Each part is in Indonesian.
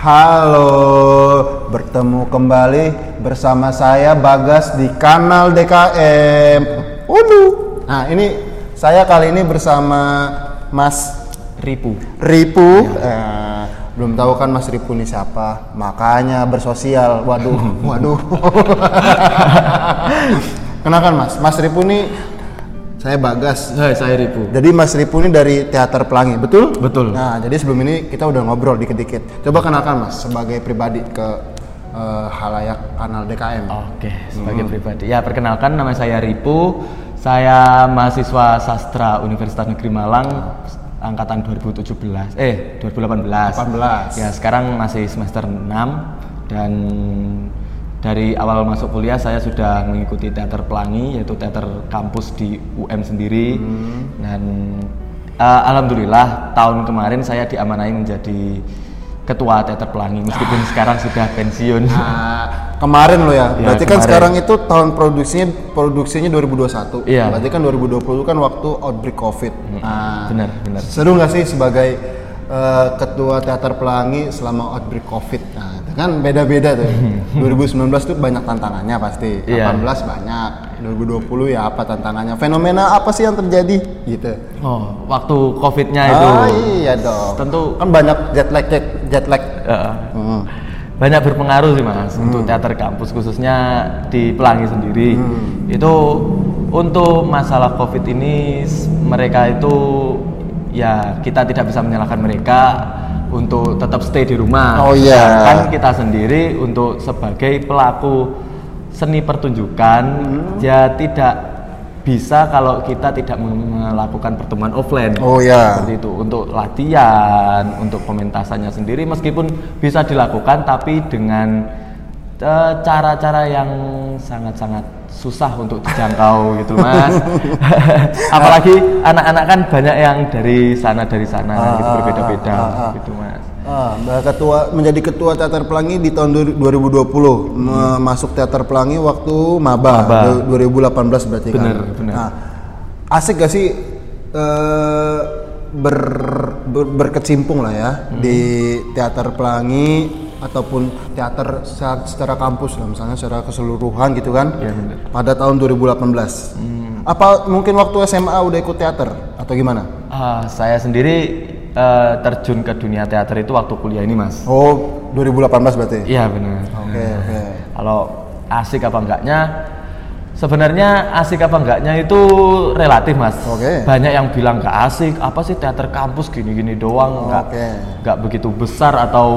Halo, bertemu kembali bersama saya Bagas di kanal DKM. Ulu. Nah, ini saya kali ini bersama Mas Ripu. Ripu. Eh, belum tahu kan Mas Ripu ini siapa? Makanya bersosial. Waduh, waduh. Kenalkan Mas, Mas Ripu ini saya Bagas. Hai, saya Ripu. Jadi Mas Ripu ini dari Teater Pelangi, betul? Betul. Nah, jadi sebelum ini kita udah ngobrol dikit-dikit. Coba kenalkan Mas sebagai pribadi ke eh, halayak kanal DKM. Oke, sebagai pribadi. Ya, perkenalkan nama saya Ripu. Saya mahasiswa sastra Universitas Negeri Malang angkatan 2017. Eh, 2018. 18. Ya, sekarang masih semester 6 dan dari awal masuk kuliah saya sudah mengikuti teater pelangi yaitu teater kampus di UM sendiri dan eh, alhamdulillah tahun kemarin saya diamanai menjadi ketua teater pelangi meskipun sekarang sudah pensiun. Nah, kemarin lo ya. Ya, Berarti kan kemarin. sekarang itu tahun produksinya produksinya 2021. Iya. Berarti kan 2020 kan waktu outbreak Covid. Nah, benar, benar. Seru nggak sih sebagai eh, ketua teater pelangi selama outbreak Covid? Nah, kan beda-beda tuh. 2019 tuh banyak tantangannya pasti. Iya. 18 banyak. 2020 ya apa tantangannya? Fenomena apa sih yang terjadi? Gitu. Oh, waktu covidnya itu Oh iya dong. tentu kan banyak jet lag jet, jet lag. eh, Hmm. banyak berpengaruh sih mas untuk teater kampus khususnya di Pelangi sendiri itu untuk masalah covid ini mereka itu ya kita tidak bisa menyalahkan mereka untuk tetap stay di rumah Oh, iya. Sedangkan kita sendiri untuk sebagai pelaku seni pertunjukan ya tidak bisa kalau kita tidak melakukan pertemuan offline Oh, iya. seperti itu untuk latihan untuk pementasannya sendiri meskipun bisa dilakukan tapi dengan cara-cara yang sangat-sangat susah untuk dijangkau gitu mas apalagi anak-anak kan banyak yang dari sana dari sana gitu berbeda-beda gitu mas Ah, ketua menjadi ketua teater pelangi di tahun du- 2020 Me- masuk teater pelangi waktu maba, Maba. du- 2018 berarti Bener, kan. bener. Nah, asik gak sih eh, ber, ber- berkecimpung lah ya Hmm. di teater pelangi ataupun teater secara, secara kampus lah misalnya secara keseluruhan gitu kan. Bener. Pada tahun 2018. Apa mungkin waktu SMA udah ikut teater atau gimana? Ah, saya sendiri eh, terjun ke dunia teater itu waktu kuliah ini mas Oh, 2018 berarti. iya benar Oke, oke. Kalau asik apa enggaknya, sebenarnya asik apa enggaknya itu relatif mas. Oke. Banyak yang bilang nggak asik, apa sih teater kampus gini-gini doang, nggak Oke. nggak begitu besar atau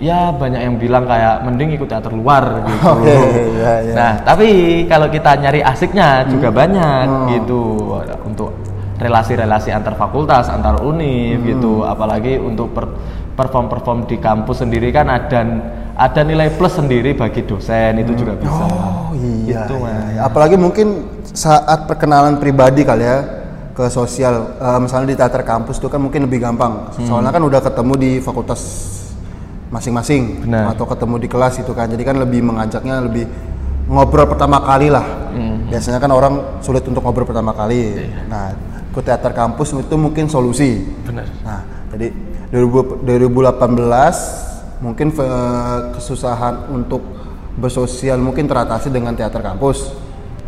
ya banyak yang bilang kayak mending ikut teater luar gitu. Oke, iya, iya. Nah tapi kalau kita nyari asiknya juga banyak Oh. gitu untuk relasi-relasi antar fakultas, antar univ Hmm. gitu, apalagi untuk per- perform-perform di kampus sendiri kan ada ada nilai plus sendiri bagi dosen itu juga bisa. Oh iya, Gitu, iya, iya. Apalagi mungkin saat perkenalan pribadi kali ya ke sosial, eh, misalnya di teater kampus itu kan mungkin lebih gampang. Hmm. Soalnya kan udah ketemu di fakultas masing-masing atau ketemu di kelas itu kan. Jadi kan lebih mengajaknya lebih ngobrol pertama kali lah. Hmm. Biasanya kan orang sulit untuk ngobrol pertama kali. Iya. Nah, ke teater kampus itu mungkin solusi. Benar. Nah, jadi 2000 2018 mungkin eh, kesusahan untuk bersosial mungkin teratasi dengan teater kampus,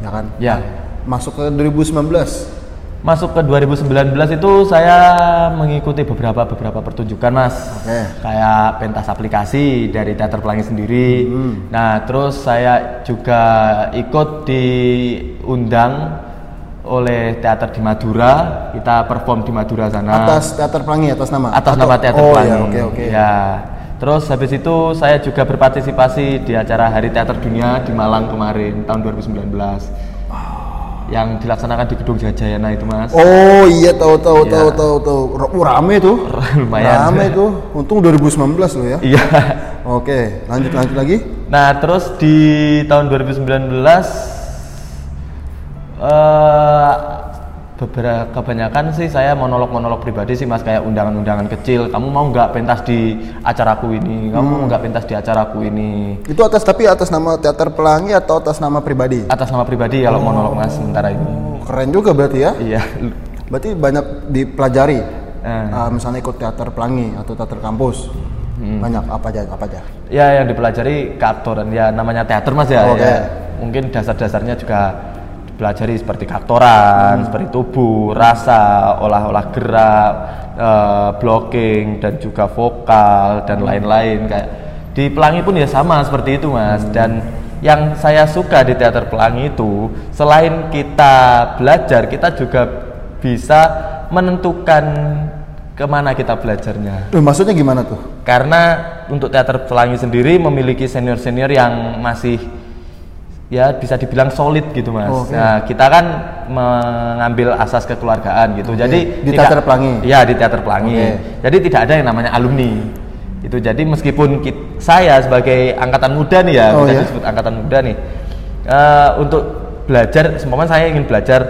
ya kan? Ya. Masuk ke 2019. Masuk ke 2019 itu saya mengikuti beberapa beberapa pertunjukan mas, Oke. kayak pentas aplikasi dari teater pelangi sendiri. Hmm. Nah terus saya juga ikut diundang oleh teater di Madura, kita perform di Madura sana. Atas teater pelangi atas nama. atas Atau- nama teater oh, pelangi. ya, oke oke. Ya. Terus habis itu saya juga berpartisipasi di acara Hari Teater Dunia di Malang kemarin tahun 2019. Yang dilaksanakan di Gedung Jajayana itu, Mas. Oh iya tahu tahu Iya. tahu tahu tahu. Uh, rame tuh. Lumayan. Rame tuh. Untung 2019 loh ya. Iya. Oke, lanjut lanjut lagi. Nah, terus di tahun 2019 eh beberapa kebanyakan sih saya monolog-monolog pribadi sih mas kayak undangan-undangan kecil kamu mau nggak pentas di acaraku ini kamu mau nggak pentas di acaraku ini Itu atas tapi atas nama teater pelangi atau atas nama pribadi? atas nama pribadi kalau monolog mas sementara ini Oh, keren juga berarti ya. iya Berarti banyak dipelajari. Eh. Ah, misalnya ikut teater pelangi atau teater kampus. Hmm. Banyak apa aja apa aja. ya yang dipelajari keaktoran ya namanya teater mas ya, Oke. ya. mungkin dasar-dasarnya juga dipelajari seperti keaktoran seperti tubuh rasa olah-olah gerak eh, blocking dan juga vokal dan lain-lain. Kayak di pelangi pun ya sama seperti itu mas. Dan yang saya suka di teater pelangi itu selain kita belajar kita juga bisa menentukan ke mana kita belajarnya. Loh, maksudnya gimana tuh? karena untuk teater pelangi sendiri memiliki senior-senior yang masih ya bisa dibilang solid gitu mas. Oke. Nah kita kan mengambil asas kekeluargaan gitu. Jadi Di tidak- teater pelangi? Iya di teater pelangi. Oke. Jadi tidak ada yang namanya alumni. Itu jadi meskipun kit- saya sebagai angkatan muda nih ya Oh, bisa ya? disebut angkatan muda nih eh, untuk belajar, seumpama saya ingin belajar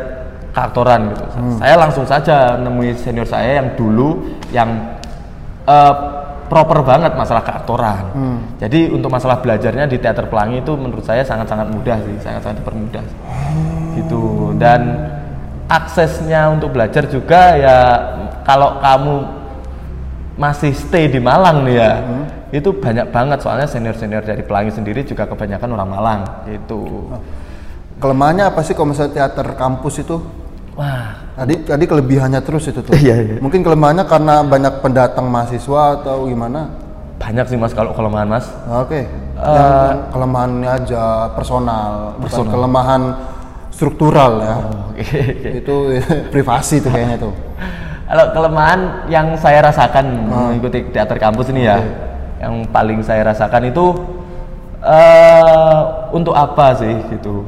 keaktoran gitu. Hmm. Saya langsung saja nemui senior saya yang dulu yang eh, proper banget masalah keaktoran. Hmm. Jadi untuk masalah belajarnya di teater pelangi itu menurut saya sangat-sangat mudah sih, sangat-sangat dipermudah. Gitu. Dan aksesnya untuk belajar juga ya kalau kamu masih stay di Malang nih ya, Hmm. itu banyak banget soalnya senior-senior dari pelangi sendiri juga kebanyakan orang Malang gitu. Kelemahannya apa sih kalau misalnya teater kampus itu? Tadi tadi kelebihannya terus itu tuh. Iya, iya. Mungkin kelemahannya karena banyak pendatang mahasiswa atau gimana? banyak sih mas kalau kelemahan mas. Oke. yang, yang kelemahannya aja personal, bukan Personal. kelemahan struktural ya. Oke. Itu privasi tuh kayaknya tuh. Kalau kelemahan yang saya rasakan mengikuti teater kampus ini ya, yang paling saya rasakan itu eh untuk apa sih gitu?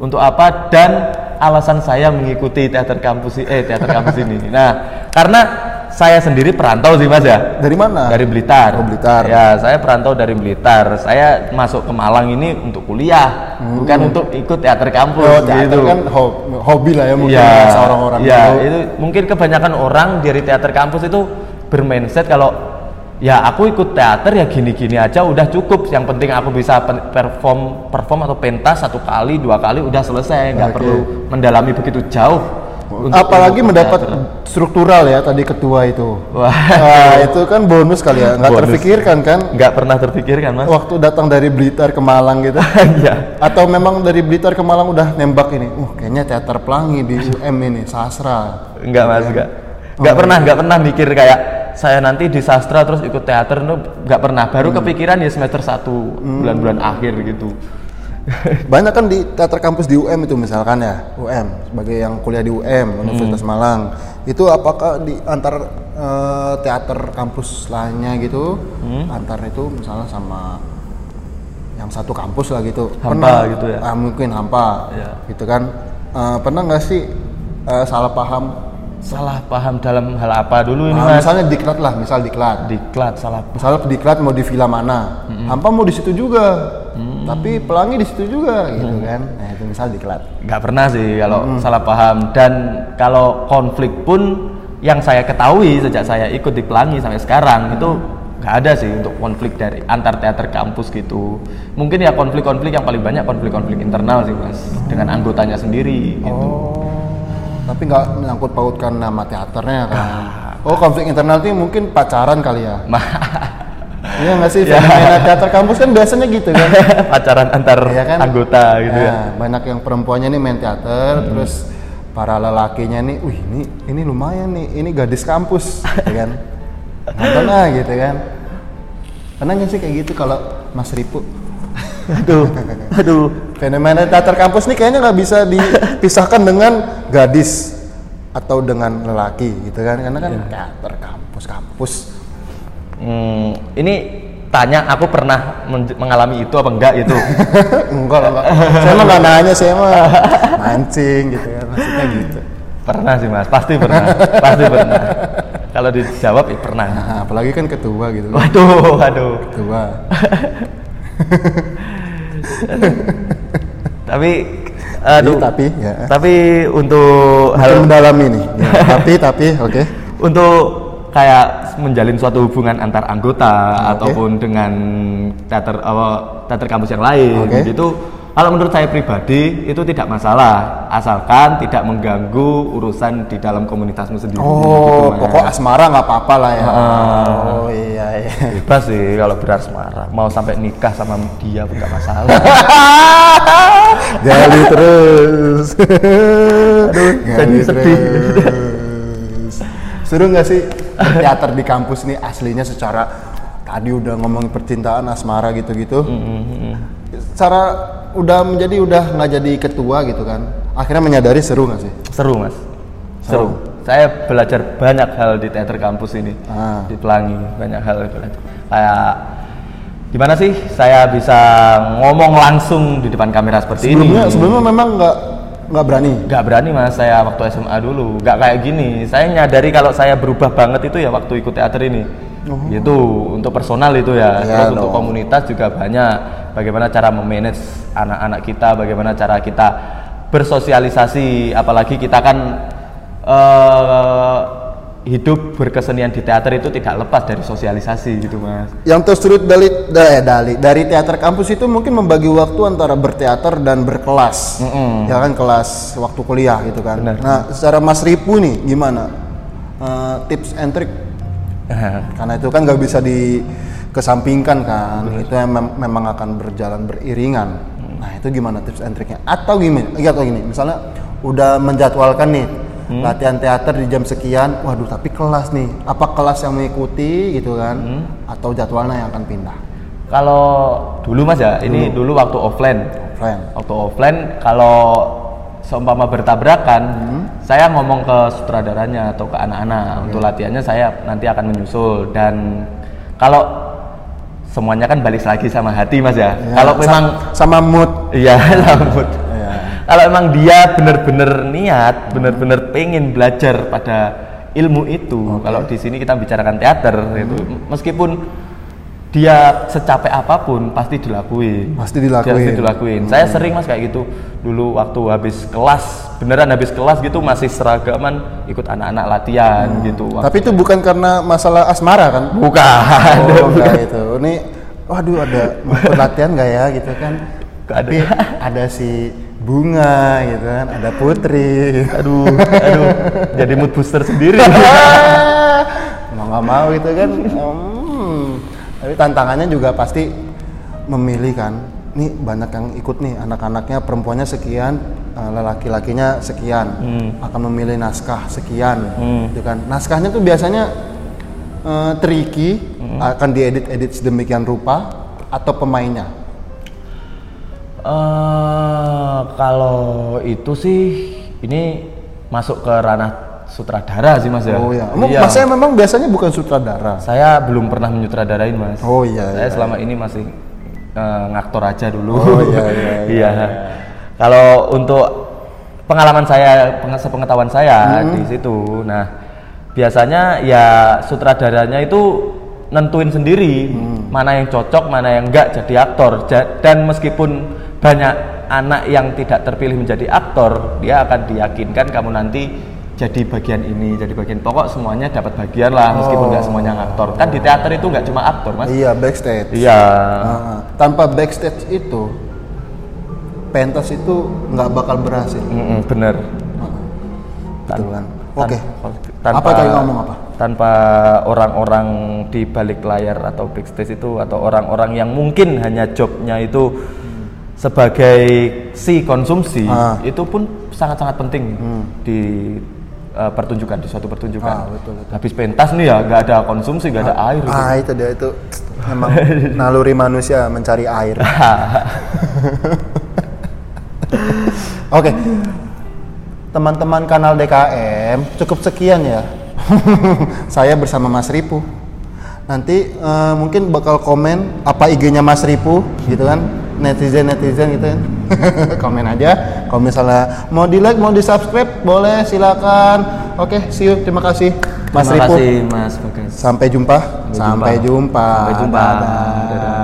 Untuk apa dan alasan saya mengikuti teater kampus eh teater kampus ini. Nah, karena saya sendiri perantau sih Mas ya. Dari mana? Dari Blitar. Oh, Blitar. Ya, saya perantau dari Blitar. Saya masuk ke Malang ini untuk kuliah, bukan untuk ikut teater kampus Hmm. Oh, teater gitu. kan ho- hobi lah ya mungkin Iya, bahasa orang-orang iya, gitu. itu mungkin kebanyakan orang dari teater kampus itu bermindset kalau ya aku ikut teater ya gini-gini aja udah cukup. Yang penting aku bisa perform perform atau pentas satu kali dua kali udah selesai, nggak Oke. perlu mendalami begitu jauh. Apalagi mendapat teater. struktural ya tadi ketua itu. Wah. Wah, itu kan bonus kali ya, nggak Bonus. terpikirkan kan? nggak pernah terpikirkan mas. Waktu datang dari Blitar ke Malang gitu. Iya. Atau memang dari Blitar ke Malang udah nembak ini, uh kayaknya teater pelangi di UM ini, sastra. Enggak mas, enggak. Oh, Enggak iya. pernah, enggak pernah mikir kayak saya nanti di sastra terus ikut teater itu enggak pernah. Baru Hmm. kepikiran ya semester 1 bulan-bulan akhir gitu. Banyak kan di teater kampus di UM itu misalkan ya, UM sebagai yang kuliah di UM Universitas Malang. Itu apakah di antar eh, teater kampus lainnya gitu, antar itu misalnya sama yang satu kampus lah gitu. Hampa gitu ya? Ah, mungkin hampa, Iya. gitu kan. Eh, pernah nggak sih eh, salah paham? Salah paham dalam hal apa dulu ini Ah, mas? misalnya diklat lah, misal diklat. Diklat salah. Misalnya diklat mau di villa mana, hampa mau di situ juga, tapi pelangi di situ juga, gitu kan. Nah itu misal diklat. nggak pernah sih kalau salah paham. Dan kalau konflik pun yang saya ketahui sejak saya ikut di Pelangi sampai sekarang itu nggak ada sih untuk konflik dari antar teater kampus gitu. Mungkin ya konflik-konflik yang paling banyak konflik-konflik internal sih mas. Dengan anggotanya sendiri gitu. Oh, tapi nggak menyangkut pautkan nama teaternya kan? Oh konflik internal itu mungkin pacaran kali ya? Iya nggak sih Ya. fenomena teater kampus kan biasanya gitu kan? pacaran antar Iya kan? anggota gitu ya Nah, Banyak yang perempuannya nih main teater, terus para lelakinya nih, wih ini ini lumayan nih, ini gadis kampus, gitu kan? Nonton ah gitu kan? Pernah nggak sih kayak gitu kalau Mas Ripu? aduh aduh Fenomena teater kampus nih kayaknya nggak bisa dipisahkan dengan gadis atau dengan lelaki gitu kan karena kan teater kampus kampus Hmm, ini tanya aku pernah men- mengalami itu apa enggak itu? Enggak lah saya mah nggak nanya saya mah mancing gitu kan maksudnya gitu. Pernah sih mas. Pasti pernah pasti pernah. Kalau dijawab ya pernah. Nah, apalagi kan ketua gitu. Waduh waduh. Ketua. Tapi Aduh. tapi ya. Tapi untuk Mungkin hal mendalami nih. Ya, tapi tapi oke. untuk kayak menjalin suatu hubungan antar anggota Oke. ataupun dengan teater apa teater kampus yang lain Oke. gitu kalau menurut saya pribadi itu tidak masalah asalkan tidak mengganggu urusan di dalam komunitasmu sendiri Oh, gitu, pokok asmara nggak apa-apa lah ya. Ah. Oh iya iya. bebas sih kalau berasmara mau sampai nikah sama dia pun nggak masalah Gali terus. Aduh, jadi sedih. Seru nggak sih teater di kampus nih aslinya secara tadi udah ngomongin percintaan asmara gitu-gitu. Secara udah menjadi udah nggak jadi ketua gitu kan. Akhirnya menyadari seru nggak sih? seru mas. Seru. Saya belajar banyak hal di teater kampus ini. Ah. di Pelangi banyak hal belajar kayak gimana sih saya bisa ngomong langsung di depan kamera seperti Sebelumnya ini? Sebelumnya memang nggak nggak berani. nggak berani mas. Saya waktu SMA dulu nggak kayak gini. Saya nyadari kalau saya berubah banget itu ya waktu ikut teater ini. Itu untuk personal itu ya, Oh. Terus untuk komunitas juga banyak bagaimana cara memanage anak-anak kita bagaimana cara kita bersosialisasi apalagi kita kan eh, hidup berkesenian di teater itu tidak lepas dari sosialisasi gitu mas Yang tersulit dari da- eh, dari dari teater kampus itu mungkin membagi waktu antara berteater dan berkelas. Ya kan kelas waktu kuliah gitu kan. Benar. Nah, secara Mas Ripu nih gimana? Eh, tips and trick karena itu kan nggak bisa dikesampingkan kan. Itu yang mem- memang akan berjalan beriringan. Nah, itu gimana tips and triknya? Atau gimana? Iya atau gini, misalnya udah menjadwalkan nih latihan teater di jam sekian, waduh tapi kelas nih, apa kelas yang mengikuti gitu kan? Atau jadwalnya yang akan pindah? kalau dulu mas ya ini dulu waktu offline Offline. waktu offline kalau seumpama bertabrakan saya ngomong ke sutradaranya atau ke anak-anak untuk latihannya saya nanti akan menyusul dan kalau semuanya kan balik lagi sama hati mas ya, Ya, kalau memang sama mood. Iya sambut Iya. kalau emang dia benar-benar niat benar-benar pengen belajar pada ilmu itu kalau di sini kita bicarakan teater itu meskipun dia secapek apa pun pasti dilakuin Pasti dilakuin. pasti dilakuin saya sering mas kayak gitu dulu waktu habis kelas beneran habis kelas gitu masih seragaman ikut anak-anak latihan gitu Tapi itu bukan karena masalah asmara kan? bukan Oh, enggak itu. Ini waduh ada latihan nggak ya gitu kan? Nggak ada. Tapi ada si bunga gitu kan, ada putri. aduh aduh jadi mood booster sendiri mau nggak mau gitu kan? Hmm. Tapi tantangannya juga pasti memilih kan. Nih banyak yang ikut nih anak-anaknya perempuannya sekian, eh, lelaki-lakinya sekian, akan memilih naskah sekian, gitu kan. Naskahnya tuh biasanya eh, tricky, akan diedit-edit sedemikian rupa atau pemainnya. Eh, kalau itu sih ini masuk ke ranah sutradara sih mas ya. Oh ya, Emang Iya. Mas saya memang biasanya bukan sutradara. Saya belum pernah menyutradarain mas. Oh iya, Saya iya, selama ini masih eh, ngaktor aja dulu. Oh, iya, iya, iya, Kalau untuk pengalaman saya, peng- sepengetahuan saya Hmm. di situ, nah biasanya ya sutradaranya itu nentuin sendiri Hmm. mana yang cocok, mana yang enggak jadi aktor. Dan meskipun banyak anak yang tidak terpilih menjadi aktor, dia akan diyakinkan kamu nanti jadi bagian ini, jadi bagian pokok semuanya dapat bagian lah meskipun nggak semuanya aktor. Kan di teater itu nggak cuma aktor, Mas. Iya backstage. Iya. Ah, tanpa backstage itu, pentas itu nggak bakal berhasil. Mm-mm, bener. Betul kan? Oke. Tanpa, Apa tadi ngomong apa? Tanpa orang-orang di balik layar atau backstage itu atau orang-orang yang mungkin hanya jobnya itu sebagai si konsumsi Ah. itu pun sangat-sangat penting di uh, pertunjukan di suatu pertunjukan. Ah, betul, betul. Habis pentas nih ya nggak ada konsumsi, nggak ada air. gitu. Ah itu dia itu memang naluri manusia mencari air. Oke, teman-teman kanal DKM cukup sekian ya. Saya bersama Mas Ripu. Nanti eh, mungkin bakal komen apa IG-nya Mas Ripu gitu kan netizen netizen gitu kan komen aja kalau misalnya mau di like mau di subscribe boleh silakan oke see you terima kasih Mas Terima Ripu kasih Mas Bagas. Sampai jumpa. Sampai jumpa. Sampai jumpa. Sampai jumpa. Dadah. Dadah.